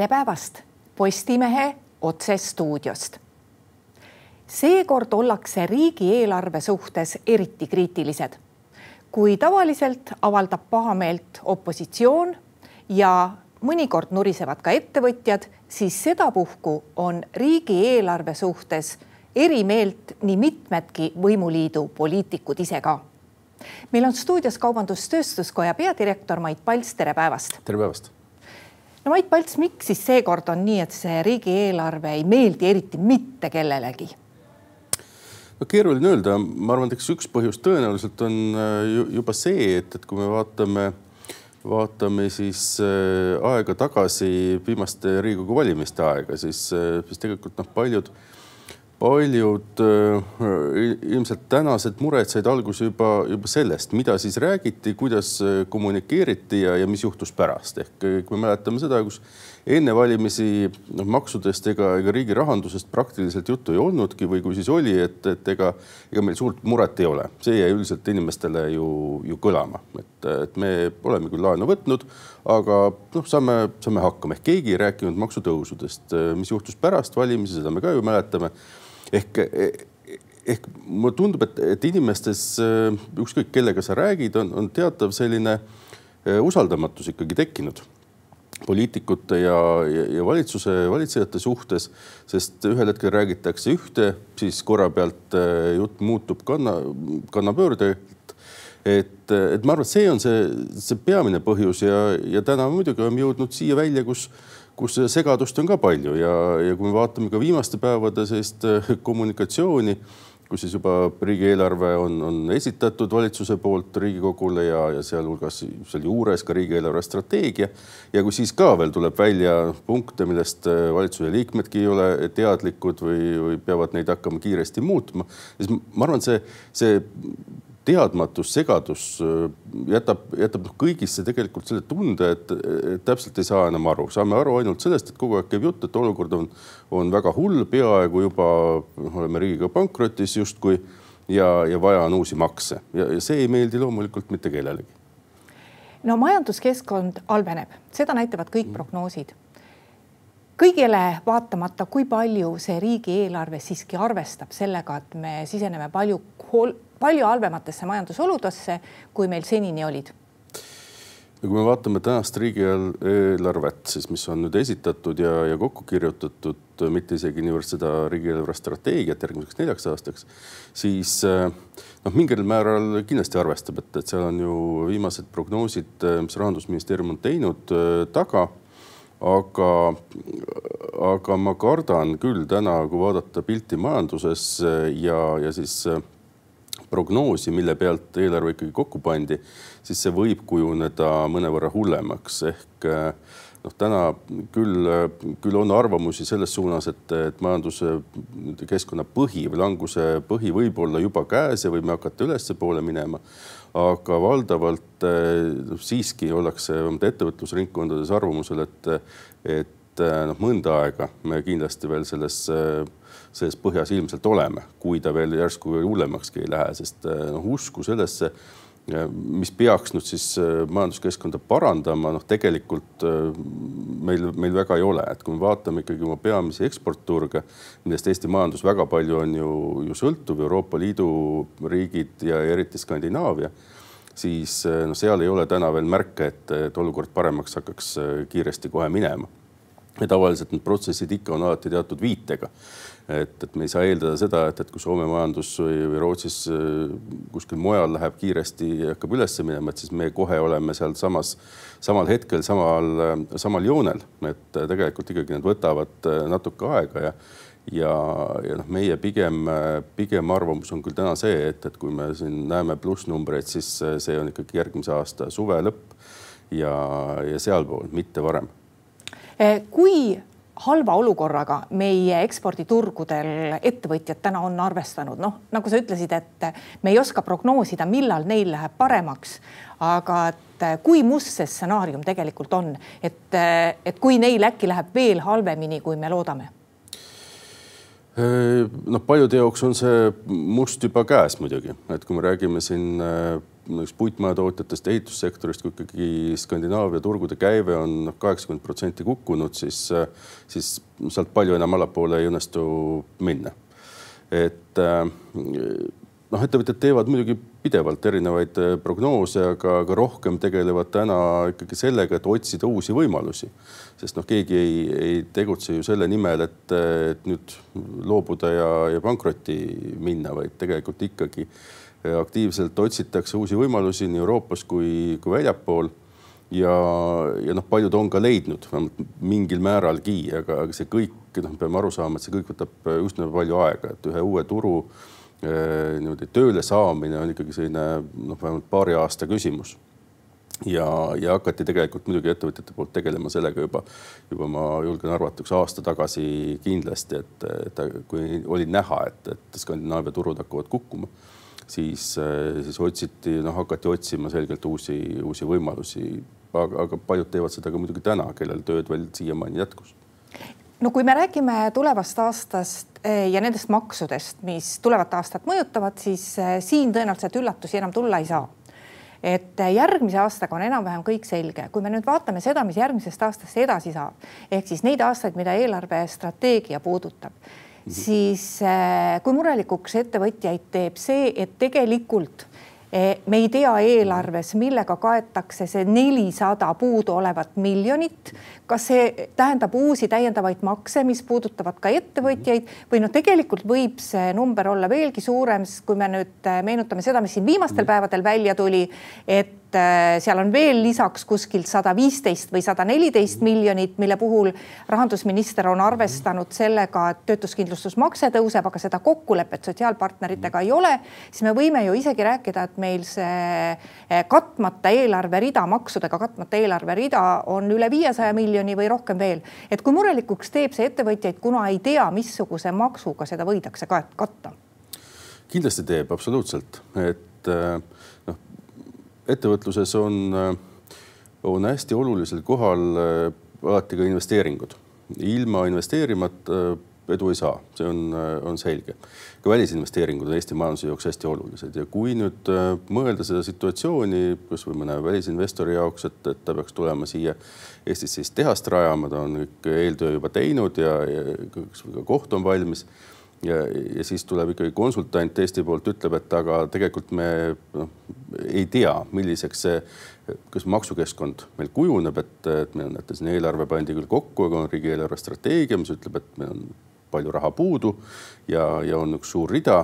tere päevast Postimehe otsestuudiost. seekord ollakse riigieelarve suhtes eriti kriitilised. kui tavaliselt avaldab pahameelt opositsioon ja mõnikord nurisevad ka ettevõtjad, siis sedapuhku on riigieelarve suhtes eri meelt nii mitmedki võimuliidu poliitikud ise ka. meil on stuudios Kaubandus-Tööstuskoja peadirektor Mait Palts, tere päevast. tere päevast no Mait Palts, miks siis seekord on nii, et see riigieelarve ei meeldi eriti mitte kellelegi? no keeruline öelda, ma arvan, et eks üks põhjus tõenäoliselt on äh, juba see, et, et kui me vaatame, vaatame siis äh, aega tagasi, viimaste Riigikogu valimiste aega, siis, äh, siis tegelikult noh, paljud paljud ilmselt tänased mured said alguse juba, juba sellest, mida siis räägiti, kuidas kommunikeeriti ja, ja mis juhtus pärast. ehk kui me mäletame seda, kus enne valimisi noh, maksudest ega, ega riigi rahandusest praktiliselt juttu ei olnudki või kui siis oli, et, et ega, ega meil suurt muret ei ole. see jäi üldiselt inimestele ju, ju kõlama, et, et me oleme küll laenu võtnud, aga noh, saame, saame hakkama ehk keegi ei rääkinud maksutõusudest. mis juhtus pärast valimisi, seda me ka ju mäletame. Ehk ehk mulle tundub, et, et inimestes ükskõik kellega sa räägid, on, on teatav selline usaldamatus ikkagi tekkinud poliitikute ja, ja, ja valitsuse, valitsejate suhtes, sest ühel hetkel räägitakse ühte, siis korra pealt jutt muutub kanna, kannapöördelt. et, et ma arvan, et see on see, see peamine põhjus ja, ja täna muidugi oleme jõudnud siia välja, kus, kus segadust on ka palju ja, ja kui me vaatame ka viimaste päevade sellist äh, kommunikatsiooni kus siis juba riigieelarve on, on esitatud valitsuse poolt Riigikogule ja, ja sealhulgas sealjuures ka riigieelarve strateegia. ja kui siis ka veel tuleb välja punkte, millest äh, valitsuse liikmedki ei ole teadlikud või, või peavad neid hakkama kiiresti muutma, siis ma arvan, see, see teadmatus, segadus äh, jätab, jätab noh kõigisse tegelikult selle tunde, et, et täpselt ei saa enam aru, saame aru ainult sellest, et kogu aeg käib jutt, et olukord on, on väga hull, peaaegu juba noh, oleme riigiga pankrotis justkui ja, ja vaja on uusi makse. Ja, ja see ei meeldi loomulikult mitte kellelegi. no majanduskeskkond halveneb, seda näitavad kõik prognoosid. Kõigele vaatamata, kui palju see riigieelarve siiski arvestab sellega, et me siseneme palju, palju halvematesse majandusoludesse, kui meil senini olid. Ja kui me vaatame tänast riigieelarvet, siis mis on nüüd esitatud ja, ja kokku kirjutatud, mitte isegi niivõrd seda riigieelarve strateegiat järgmiseks neljaks aastaks, siis noh, mingil määral kindlasti arvestab, et, et seal on ju viimased prognoosid, mis rahandusministeerium on teinud taga. Aga, aga ma kardan küll täna, kui vaadata pilti majanduses ja, ja siis prognoosi, mille pealt eelarve ikkagi kokku pandi, siis see võib kujuneda mõnevõrra hullemaks. Ehk äh, noh, täna küll, küll on arvamusi selles suunas, et, et majanduse keskkonna põhi või languse põhi võib olla juba käes ja võime hakata ülespoole minema aga valdavalt eh, siiski ollakse ettevõtlusringkondades arvamusel, et, et eh, noh, mõnda aega me kindlasti veel selles, selles põhjas ilmselt oleme, kui ta veel järsku hullemakski ei lähe, sest eh, noh, usku sellesse mis peaks nüüd siis majanduskeskkonda parandama, noh, tegelikult meil, meil väga ei ole, et kui me vaatame ikkagi oma peamisi eksportturge, millest Eesti majandus väga palju on ju, ju sõltuv, Euroopa Liidu riigid ja eriti Skandinaavia siis noh, seal ei ole täna veel märke, et, et olukord paremaks hakkaks kiiresti kohe minema. ja tavaliselt need protsessid ikka on alati teatud viitega. Et, et me ei saa eeldada seda, et, et kui Soome majandus või, või Rootsis äh, kuskil mujal läheb kiiresti ja hakkab üles minema, et siis me kohe oleme sealsamas, samal hetkel samal, samal joonel, et tegelikult ikkagi need võtavad natuke aega ja ja, ja noh, meie pigem, pigem arvamus on küll täna see, et, et kui me siin näeme plussnumbreid, siis see on ikkagi järgmise aasta suve lõpp ja, ja sealpool, mitte varem. Kui halva olukorraga meie eksporditurgudel ettevõtjad täna on arvestanud, noh, nagu sa ütlesid, et me ei oska prognoosida, millal neil läheb paremaks, aga et kui must see stsenaarium tegelikult on, et, et kui neil äkki läheb veel halvemini, kui me loodame? Noh, paljude jaoks on see must juba käes muidugi, et kui me räägime siin näiteks puitmajatootjatest, ehitussektorist, kui ikkagi Skandinaavia turgude käive on noh, kaheksakümmend protsenti kukkunud, siis, siis sealt palju enam allapoole ei õnnestu minna. et noh, ettevõtjad teevad muidugi pidevalt erinevaid äh, prognoose, aga, aga rohkem tegelevad täna ikkagi sellega, et otsida uusi võimalusi. sest noh, keegi ei, ei tegutse ju selle nimel, et, et nüüd loobuda ja, ja pankrotti minna, vaid tegelikult ikkagi aktiivselt otsitakse uusi võimalusi nii Euroopas kui, kui väljapool ja, ja noh, paljud on ka leidnud vähemalt mingil määralgi, aga, aga see kõik, noh, peame aru saama, et see kõik võtab üsna palju aega, et ühe uue turu Äh, niimoodi tööle saamine on ikkagi selline noh, vähemalt paari aasta küsimus. ja, ja hakati tegelikult muidugi ettevõtjate poolt tegelema sellega juba, juba ma julgen arvata, üks aasta tagasi kindlasti, et, et kui oli näha, et, et Skandinaavia turud hakkavad kukkuma, siis, siis otsiti, noh, hakati otsima selgelt uusi, uusi võimalusi. aga, aga paljud teevad seda ka muidugi täna, kellel tööd veel siiamaani jätkus no kui me räägime tulevast aastast eh, ja nendest maksudest, mis tulevat aastat mõjutavad, siis eh, siin tõenäoliselt üllatusi enam tulla ei saa. et eh, järgmise aastaga on enam-vähem kõik selge, kui me nüüd vaatame seda, mis järgmisest aastast edasi saab, ehk siis neid aastaid, mida eelarvestrateegia puudutab. Siis kui murelikuks ettevõtjaid teeb see, et tegelikult Eh, me ei tea eelarves, millega kaetakse see nelisada puuduolevat miljonit. kas see tähendab uusi täiendavaid makse, mis puudutavad ka ettevõtjaid? Või noh, tegelikult võib see number olla veelgi suurem, sest kui me nüüd eh, meenutame seda, mis siin viimastel päevadel välja tuli, et Äh, seal on veel lisaks kuskilt sada viisteist või sada neliteist miljonit, mille puhul rahandusminister on arvestanud sellega, et töötuskindlustusmakse tõuseb, aga seda kokkulepet sotsiaalpartneritega ei ole, siis me võime ju isegi rääkida, et meil see äh, katmata eelarverida, maksudega katmata eelarverida on üle viiesaja miljoni või rohkem veel. et kui murelikuks teeb see ettevõtjaid, kuna ei tea, missuguse maksuga seda võidakse katta? kindlasti teeb absoluutselt, et äh ettevõtluses on, on hästi olulisel kohal äh, alati ka investeeringud. ilma investeerimata äh, edu ei saa, see on, äh, on selge. ka välisinvesteeringud on Eesti majanduse jaoks hästi olulised ja kui nüüd mõelda seda situatsiooni, kasvõi mõne välisinvestori jaoks, et, et ta peaks tulema siia Eestis siis tehast rajama, ta on kõik eeltöö juba teinud ja, ja ka koht on valmis ja, ja siis tuleb ikkagi konsultant Eesti poolt ütleb, et aga tegelikult me noh, ei tea, milliseks see, kas maksukeskkond meil kujuneb, et, et meil on näete siin eelarve pandi küll kokku, aga on riigieelarve strateegia, mis ütleb, et meil on palju raha puudu ja, ja on üks suur rida,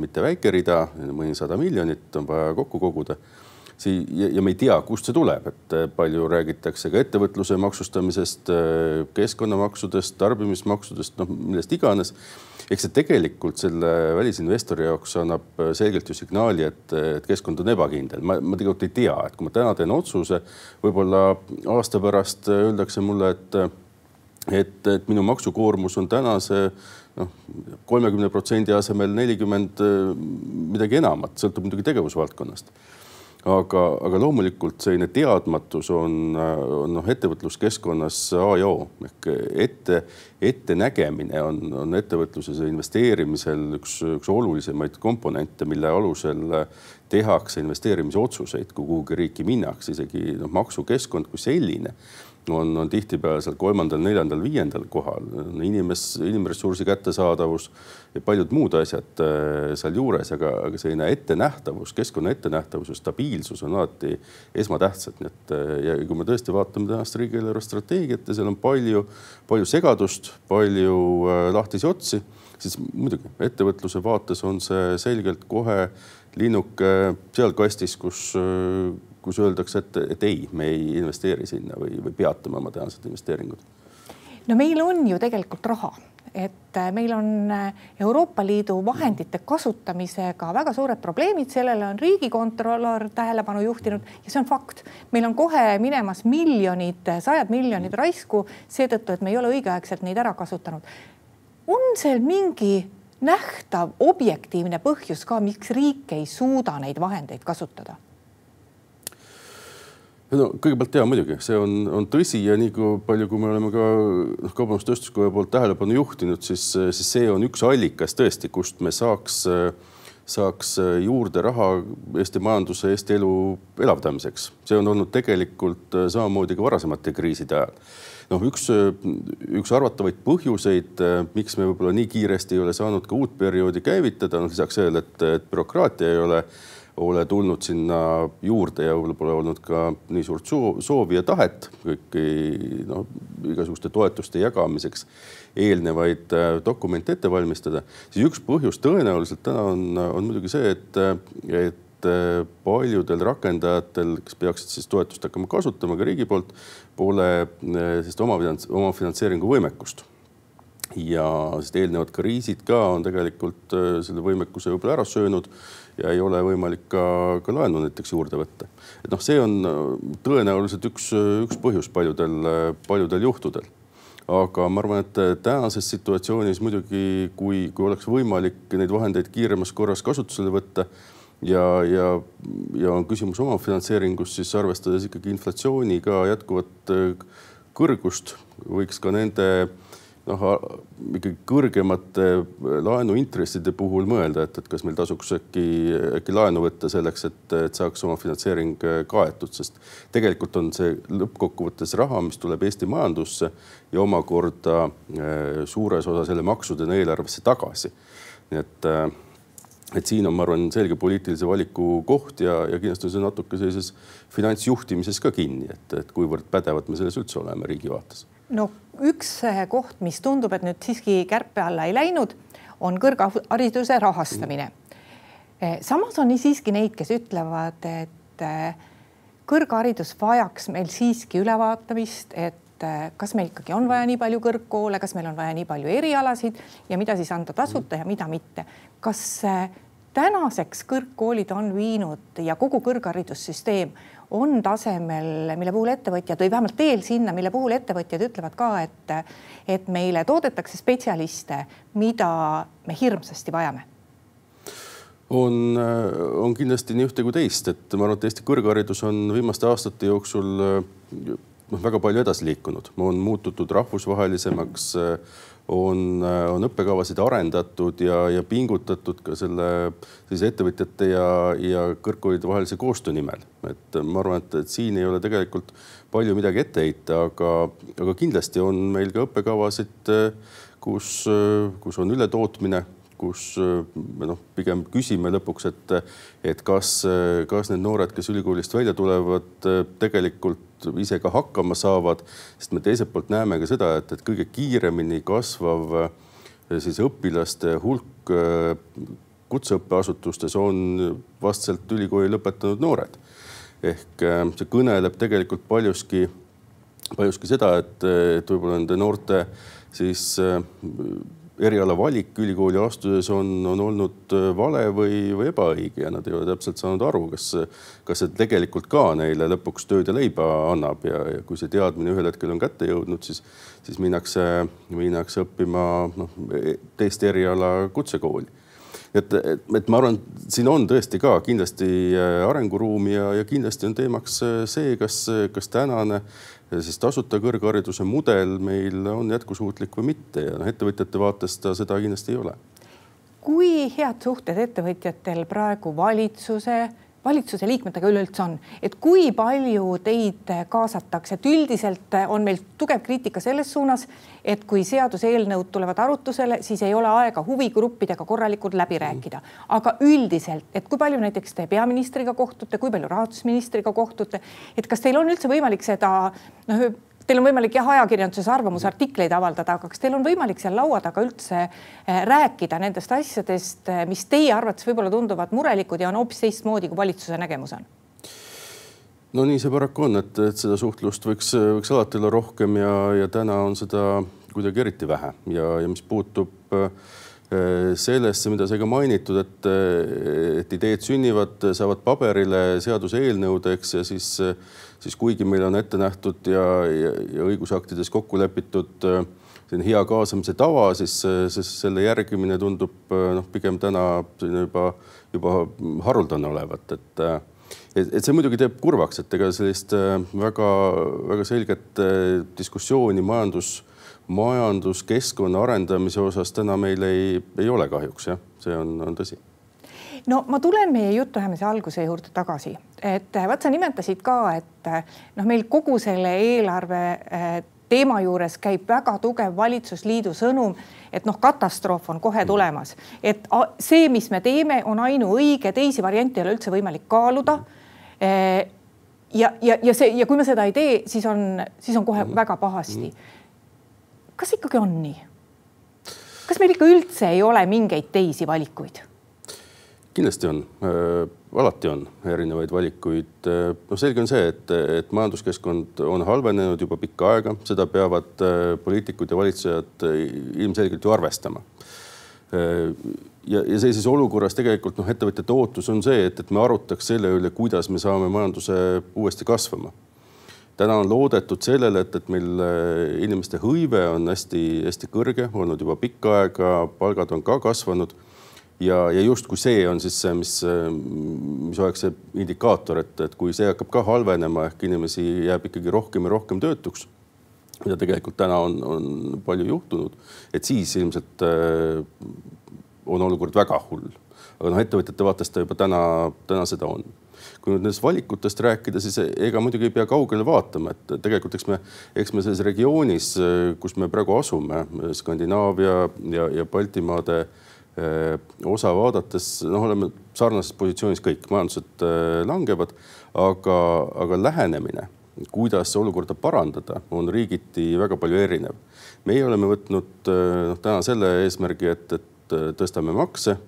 mitte väike rida, mõnisada miljonit on vaja kokku koguda sii- ja, me ei tea, kust see tuleb, et palju räägitakse ka ettevõtluse maksustamisest, keskkonnamaksudest, tarbimismaksudest, noh millest iganes eks see tegelikult selle välisinvestori jaoks annab äh, selgelt ju signaali, et, et keskkond on ebakindel. ma, ma tegelikult ei tea, et kui ma täna teen otsuse, võib-olla aasta pärast öeldakse mulle, et, et, et minu maksukoormus on tänase noh, kolmekümne protsendi asemel nelikümmend midagi enamat, sõltub muidugi tegevusvaldkonnast aga, aga loomulikult selline teadmatus on, on noh, ettevõtluskeskkonnas A ja O. Ehk ette, ettenägemine on, on ettevõtluses ja investeerimisel üks, üks olulisemaid komponente, mille alusel tehakse investeerimisotsuseid, kui kuhugi riiki minnakse, isegi noh, maksukeskkond kui selline on, on tihtipeale seal kolmandal, neljandal, viiendal kohal. inimes, inimressursi kättesaadavus ja paljud muud asjad äh, sealjuures, aga, aga selline ettenähtavus, keskkonna ettenähtavus ja stabiilsus on alati esmatähtsad. nii et äh, ja kui me tõesti vaatame tänast riigieelarve strateegiat ja seal on palju, palju segadust, palju äh, lahtisi otsi, siis muidugi ettevõtluse vaates on see selgelt kohe linnuke seal kastis, kus kus öeldakse, et, et ei, me ei investeeri sinna või, või peatame oma tänased investeeringud? no meil on ju tegelikult raha, et äh, meil on Euroopa Liidu vahendite kasutamisega väga suured probleemid, sellele on riigikontrolör tähelepanu juhtinud ja see on fakt. meil on kohe minemas miljonid, sajad miljonid raisku seetõttu, et me ei ole õigeaegselt neid ära kasutanud. on seal mingi nähtav objektiivne põhjus ka, miks riik ei suuda neid vahendeid kasutada? no kõigepealt ja muidugi, see on, on tõsi ja nii kui palju, kui me oleme ka noh, kaubandus-tööstuskoja poolt tähelepanu juhtinud, siis, siis see on üks allikas tõesti, kust me saaks, saaks juurde raha Eesti majanduse, Eesti elu elavdamiseks. see on olnud tegelikult samamoodi ka varasemate kriiside ajal noh, üks, üks arvatavaid põhjuseid, miks me võib-olla nii kiiresti ei ole saanud ka uut perioodi käivitada, noh lisaks sellele, et, et bürokraatia ei ole ole tulnud sinna juurde ja võib-olla pole olnud ka nii suurt soovi ja tahet kõiki noh, igasuguste toetuste jagamiseks eelnevaid äh, dokumente ette valmistada, siis üks põhjus tõenäoliselt täna on, on muidugi see, et, et äh, paljudel rakendajatel, kes peaksid siis toetust hakkama kasutama ka riigi poolt, pole äh, sellist omafinantseeringu võimekust ja sest eelnevad kriisid ka on tegelikult selle võimekuse võib-olla ära söönud ja ei ole võimalik ka, ka laenu näiteks juurde võtta. et noh, see on tõenäoliselt üks, üks põhjus paljudel, paljudel juhtudel. aga ma arvan, et tänases situatsioonis muidugi, kui, kui oleks võimalik neid vahendeid kiiremas korras kasutusele võtta ja, ja, ja on küsimus omafinantseeringust, siis arvestades ikkagi inflatsiooniga jätkuvat äh, kõrgust, võiks ka nende noh, ikkagi kõrgemate laenuintresside puhul mõelda, et, et kas meil tasuks äkki, äkki laenu võtta selleks, et, et saaks oma finantseering äh, kaetud, sest tegelikult on see lõppkokkuvõttes raha, mis tuleb Eesti majandusse ja omakorda äh, suures osas jälle maksudena eelarvesse tagasi. nii et äh, et siin on, ma arvan, selge poliitilise valiku koht ja, ja kindlasti on see natuke sellises finantsjuhtimises ka kinni, et, et kuivõrd pädevad me selles üldse oleme riigi vaates no üks koht, mis tundub, et nüüd siiski kärpe alla ei läinud, on kõrghariduse rahastamine. Eh, samas on siiski neid, kes ütlevad, et eh, kõrgharidus vajaks meil siiski ülevaatamist, et eh, kas meil ikkagi on vaja nii palju kõrgkoole, kas meil on vaja nii palju erialasid ja mida siis anda tasuta ja mida mitte. kas tänaseks kõrgkoolid on viinud ja kogu kõrgharidussüsteem on tasemel, mille puhul ettevõtjad või vähemalt teel sinna, mille puhul ettevõtjad ütlevad ka, et, et meile toodetakse spetsialiste, mida me hirmsasti vajame on, on kindlasti nii ühte kui teist, et ma arvan, et Eesti kõrgharidus on viimaste aastate jooksul noh, väga palju edasi liikunud, on muututud rahvusvahelisemaks on, on õppekavasid arendatud ja, ja pingutatud ka selle sellise ettevõtjate ja, ja kõrgkoolide vahelise koostöö nimel. et ma arvan, et, et siin ei ole tegelikult palju midagi ette heita, aga, aga kindlasti on meil ka õppekavasid, kus, kus on ületootmine kus me noh, pigem küsime lõpuks, et, et kas, kas need noored, kes ülikoolist välja tulevad, tegelikult ise ka hakkama saavad, sest me teiselt poolt näeme ka seda, et, et kõige kiiremini kasvav siis õpilaste hulk kutseõppeasutustes on vastselt ülikooli lõpetanud noored. ehk see kõneleb tegelikult paljuski, paljuski seda, et, et võib-olla nende noorte siis eriala valik ülikooli astudes on, on olnud äh, vale või, või ebaõige ja nad ei ole täpselt saanud aru, kas, kas see tegelikult ka neile lõpuks tööd ja leiba annab ja, ja kui see teadmine ühel hetkel on kätte jõudnud, siis, siis minnakse, minnakse õppima noh, teist eriala kutsekooli. Et, et, et ma arvan, siin on tõesti ka kindlasti äh, arenguruumi ja, ja kindlasti on teemaks äh, see, kas, kas tänane siis tasuta kõrghariduse mudel meil on jätkusuutlik või mitte ja noh, ettevõtjate vaatest ta seda kindlasti ei ole. kui head suhted ettevõtjatel praegu valitsuse valitsuse liikmetega üleüldse on, et kui palju teid kaasatakse, et üldiselt on meil tugev kriitika selles suunas, et kui seaduseelnõud tulevad arutusele, siis ei ole aega huvigruppidega korralikult läbi rääkida. aga üldiselt, et kui palju näiteks te peaministriga kohtute, kui palju rahandusministriga kohtute, et kas teil on üldse võimalik seda noh, teil on võimalik jah, ajakirjanduses arvamusartikleid avaldada, aga kas teil on võimalik seal laua taga üldse eh, rääkida nendest asjadest, eh, mis teie arvates võib-olla tunduvad murelikud ja on hoopis teistmoodi, kui valitsuse nägemus on? no nii see paraku on, et, et seda suhtlust võiks, võiks alati olla rohkem ja, ja täna on seda kuidagi eriti vähe ja, ja mis puutub äh, sellesse, mida sai ka mainitud, et, et ideed sünnivad, saavad paberile seaduseelnõudeks ja siis siis kuigi meil on ette nähtud ja, ja, ja õigusaktides kokku lepitud äh, selline hea kaasamise tava, siis, siis selle järgimine tundub äh, noh, pigem täna juba, juba haruldane olevat, et äh, et, et see muidugi teeb kurvaks, et ega sellist väga-väga selget diskussiooni majandus, majanduskeskkonna arendamise osas täna meil ei, ei ole kahjuks jah, see on, on tõsi no ma tulen meie jutuajamise alguse juurde tagasi, et vaat sa nimetasid ka, et noh, meil kogu selle eelarve teema juures käib väga tugev valitsusliidu sõnum, et noh, katastroof on kohe tulemas, et see, mis me teeme, on ainuõige, teisi variante ei ole üldse võimalik kaaluda. ja, ja, ja see ja kui me seda ei tee, siis on, siis on kohe väga pahasti. kas ikkagi on nii? kas meil ikka üldse ei ole mingeid teisi valikuid? Kindlasti on. Äh,, alati on erinevaid valikuid. noh, selge on see, et, et majanduskeskkond on halvenenud juba pikka aega, seda peavad äh, poliitikud ja valitsejad äh, ilmselgelt ju arvestama. Äh,. ja, ja sellises olukorras tegelikult noh, ettevõtjate ootus on see, et, et me arutaks selle üle, kuidas me saame majanduse uuesti kasvama. Täna on loodetud sellele, et, et meil äh, inimeste hõive on hästi-hästi kõrge olnud juba pikka aega, palgad on ka kasvanud ja, ja justkui see on siis see, mis, mis oleks see indikaator, et, et kui see hakkab ka halvenema ehk inimesi jääb ikkagi rohkem ja rohkem töötuks, mida tegelikult täna on, on palju juhtunud, et siis ilmselt äh, on olukord väga hull. aga noh, ettevõtjate vaatest ta juba täna, täna seda on kui nüüd nendest valikutest rääkida, siis ega muidugi ei pea kaugele vaatama, et tegelikult eks me, eks me selles regioonis, kus me praegu asume, Skandinaavia ja, ja Baltimaade Äh, osa vaadates noh, oleme sarnases positsioonis kõik, majandused äh, langevad, aga, aga lähenemine, kuidas olukorda parandada, on riigiti väga palju erinev. meie oleme võtnud äh, noh, täna selle eesmärgi, et, et tõstame makse,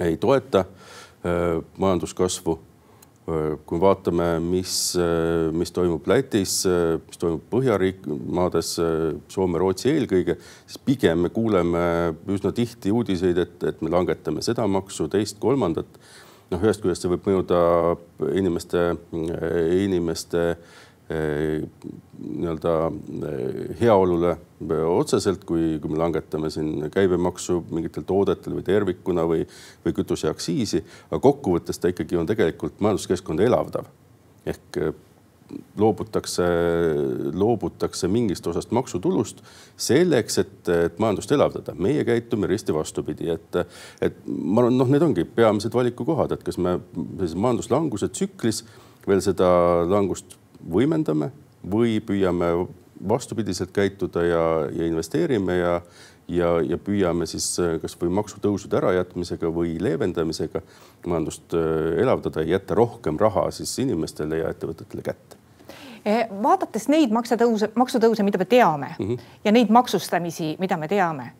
ei toeta majanduskasvu kui vaatame, mis, mis toimub Lätis, mis toimub Põhjariikmaades, Soome, Rootsi eelkõige, siis pigem me kuuleme üsna tihti uudiseid, et, et me langetame seda maksu, teist, kolmandat. noh, ühest küljest see võib mõjuda inimeste, inimeste nii-öelda eh, heaolule otseselt, kui, kui me langetame siin käibemaksu mingitel toodetel või tervikuna või, või kütuseaktsiisi. aga kokkuvõttes ta ikkagi on tegelikult majanduskeskkonda elavdav ehk eh, loobutakse, loobutakse mingist osast maksutulust selleks, et, et majandust elavdada. meie käitume risti vastupidi, et, et ma arvan, noh, need ongi peamised valikukohad, et kas me sellises majanduslanguse tsüklis veel seda langust võimendame või püüame vastupidiselt käituda ja, ja investeerime ja, ja, ja püüame siis äh, kasvõi maksutõusude ärajätmisega või leevendamisega majandust äh, elavdada ja jätta rohkem raha siis inimestele ja ettevõtetele kätte eh, vaadates neid maksutõuse, maksutõuse, mida me teame mm -hmm. ja neid maksustamisi, mida me teame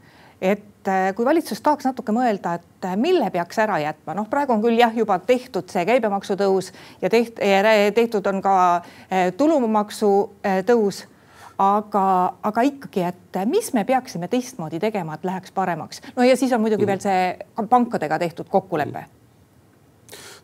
et äh, kui valitsus tahaks natuke mõelda, et äh, mille peaks ära jätma, noh, praegu on küll jah, juba tehtud see käibemaksu tõus ja teht, tehtud on ka äh, tulumaksu tõus aga, aga ikkagi, et mis me peaksime teistmoodi tegema, et läheks paremaks. no ja siis on muidugi veel see pankadega tehtud kokkulepe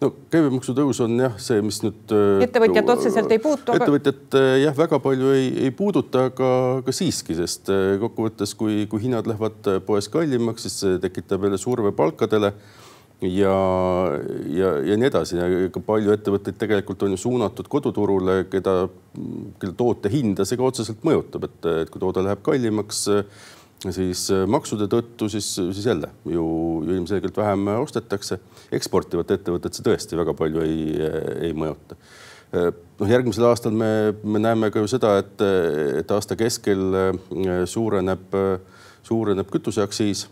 no käibemaksu tõus on jah, see, mis nüüd. Äh, ettevõtjat otseselt ei puutu. ettevõtjat äh, jah, väga palju ei, ei puuduta, aga, aga siiski, sest äh, kokkuvõttes, kui, kui hinnad lähevad poes kallimaks, siis see tekitab jälle surve palkadele ja, ja, ja nii edasi. ka palju ettevõtteid tegelikult on ju suunatud koduturule, keda, kelle toote hinda see ka otseselt mõjutab, et, et kui toode läheb kallimaks siis äh, maksude tõttu siis, siis jälle ju, ju ilmselgelt vähem ostetakse. eksportivat ettevõtet see tõesti väga palju ei, ei mõjuta. Äh, noh, järgmisel aastal me, me näeme ka ju seda, et, et aasta keskel äh, suureneb, suureneb kütuseaktsiis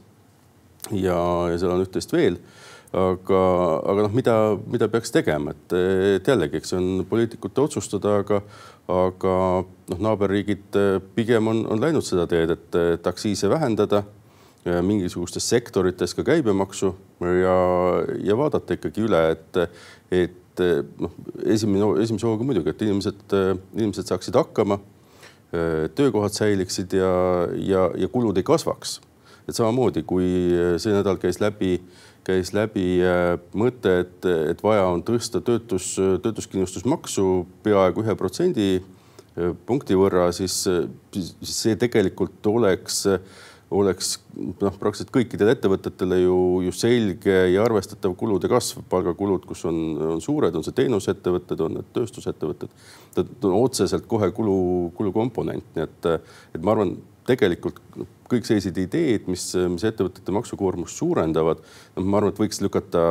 ja, ja seal on üht-teist veel aga, aga noh, mida, mida peaks tegema, et, et jällegi, eks see on poliitikute otsustada, aga, aga noh, naaberriigid eh, pigem on, on läinud seda teed, et, et aktsiise vähendada, mingisugustes sektorites ka käibemaksu ja, ja vaadata ikkagi üle, et, et noh, esimene, esimese hooga muidugi, et inimesed, inimesed saaksid hakkama, töökohad säiliksid ja, ja, ja kulud ei kasvaks. et samamoodi, kui see nädal käis läbi käis läbi äh, mõte, et, et vaja on tõsta töötus, töötuskindlustusmaksu peaaegu ühe protsendi äh, punkti võrra, siis, siis see tegelikult oleks, oleks noh, praktiliselt kõikidele ettevõtetele ju, ju selge ja arvestatav kulude kasv, palgakulud, kus on, on suured, on see teenusettevõtted, on need tööstusettevõtted. ta on otseselt kohe kulu, kulukomponent, nii et, et ma arvan tegelikult kõik sellised ideed, mis, mis ettevõtete maksukoormust suurendavad, noh, ma arvan, et võiks lükata,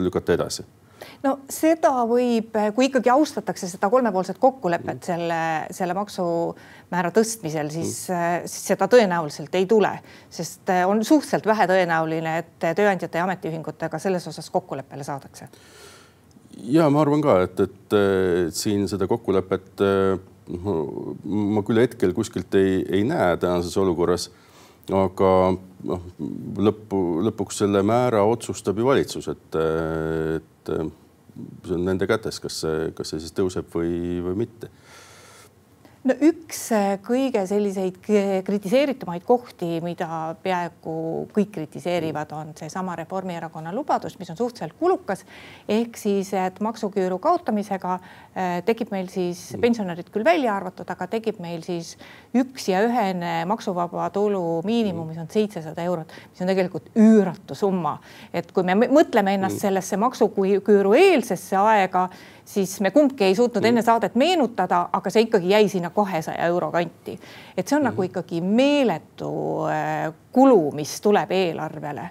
lükata edasi no seda võib, kui ikkagi austatakse seda kolmepoolset kokkulepet mm. selle, selle maksumäära tõstmisel, siis mm., siis seda tõenäoliselt ei tule, sest on suhteliselt vähetõenäoline, et tööandjate ja ametiühingutega selles osas kokkuleppele saadakse. ja ma arvan ka, et, et, et siin seda kokkulepet ma küll hetkel kuskilt ei, ei näe tänases olukorras. aga noh, lõppu, lõpuks selle määra otsustab ju valitsus, et, et see on nende kätes, kas see, kas see siis tõuseb või, või mitte no üks äh, kõige selliseid kritiseeritumaid kohti, mida peaaegu kõik kritiseerivad, on seesama Reformierakonna lubadus, mis on suhteliselt kulukas. ehk siis, et maksuküüru kaotamisega äh, tekib meil siis pensionärid küll välja arvatud, aga tekib meil siis üks ja ühene maksuvaba tulu miinimum, mis on seitsesada eurot, mis on tegelikult üüratu summa. et kui me mõtleme ennast sellesse maksuküüru eelsesse aega siis me kumbki ei suutnud enne saadet meenutada, aga see ikkagi jäi sinna kahesaja euro kanti. et see on mm -hmm. nagu ikkagi meeletu äh, kulu, mis tuleb eelarvele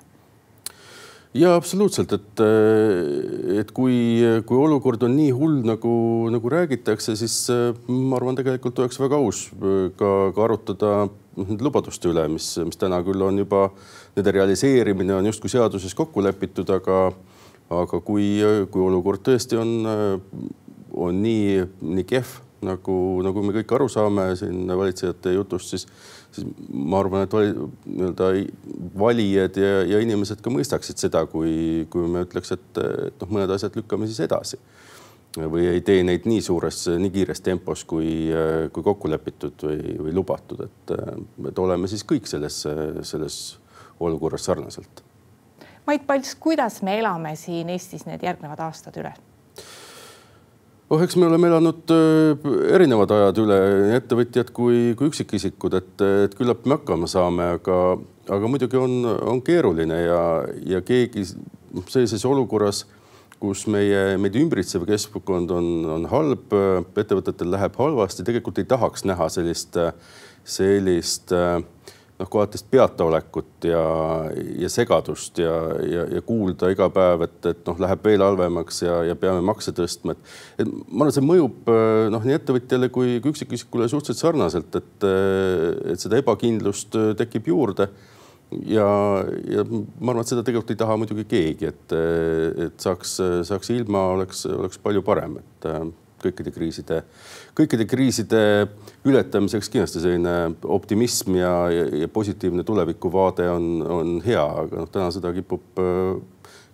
ja absoluutselt, et, äh, et kui, kui olukord on nii hull, nagu, nagu räägitakse, siis äh, ma arvan, tegelikult oleks väga aus ka, ka arutada nende lubaduste üle, mis, mis täna küll on juba, nende realiseerimine on justkui seaduses kokku lepitud, aga aga kui, kui olukord tõesti on, on nii, nii kehv, nagu, nagu me kõik aru saame siin valitsejate jutust, siis, siis ma arvan, et nii-öelda valijad ja, ja inimesed ka mõistaksid seda, kui, kui me ütleks, et, et noh, mõned asjad lükkame siis edasi. Või ei tee neid nii suures, nii kiires tempos, kui, kui kokku lepitud või, või lubatud, et, et oleme siis kõik selles, selles olukorras sarnaselt Mait Palts, kuidas me elame siin Eestis need järgnevad aastad üle? oh, eks me oleme elanud äh, erinevad ajad üle, nii ettevõtjad kui, kui üksikisikud, et, et küllap me hakkama saame, aga, aga muidugi on, on keeruline ja, ja keegi sellises olukorras, kus meie, meid ümbritsev keskkond on, on halb, ettevõtetel läheb halvasti, tegelikult ei tahaks näha sellist, sellist äh, noh, kohati peataolekut ja, ja segadust ja, ja, ja kuulda iga päev, et, et noh, läheb veel halvemaks ja, ja peame makse tõstma, et, et ma arvan, see mõjub noh, nii ettevõtjale kui, kui üksikisikule suhteliselt sarnaselt, et, et seda ebakindlust tekib juurde. ja, ja ma arvan, et seda tegelikult ei taha muidugi keegi, et, et saaks, saaks ilma, oleks, oleks palju parem, et kõikide kriiside, kõikide kriiside ületamiseks kindlasti selline optimism ja, ja, ja positiivne tulevikuvaade on, on hea, aga noh, täna seda kipub,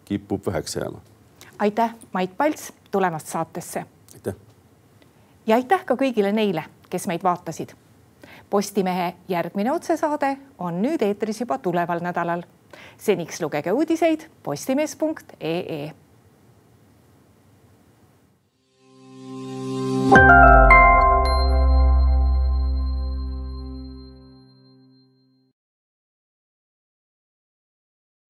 kipub väheks jääma. aitäh, Mait Palts tulemast saatesse. aitäh. ja aitäh ka kõigile neile, kes meid vaatasid. Postimehe järgmine otsesaade on nüüd eetris juba tuleval nädalal. seniks lugege uudiseid postimees.ee 哦。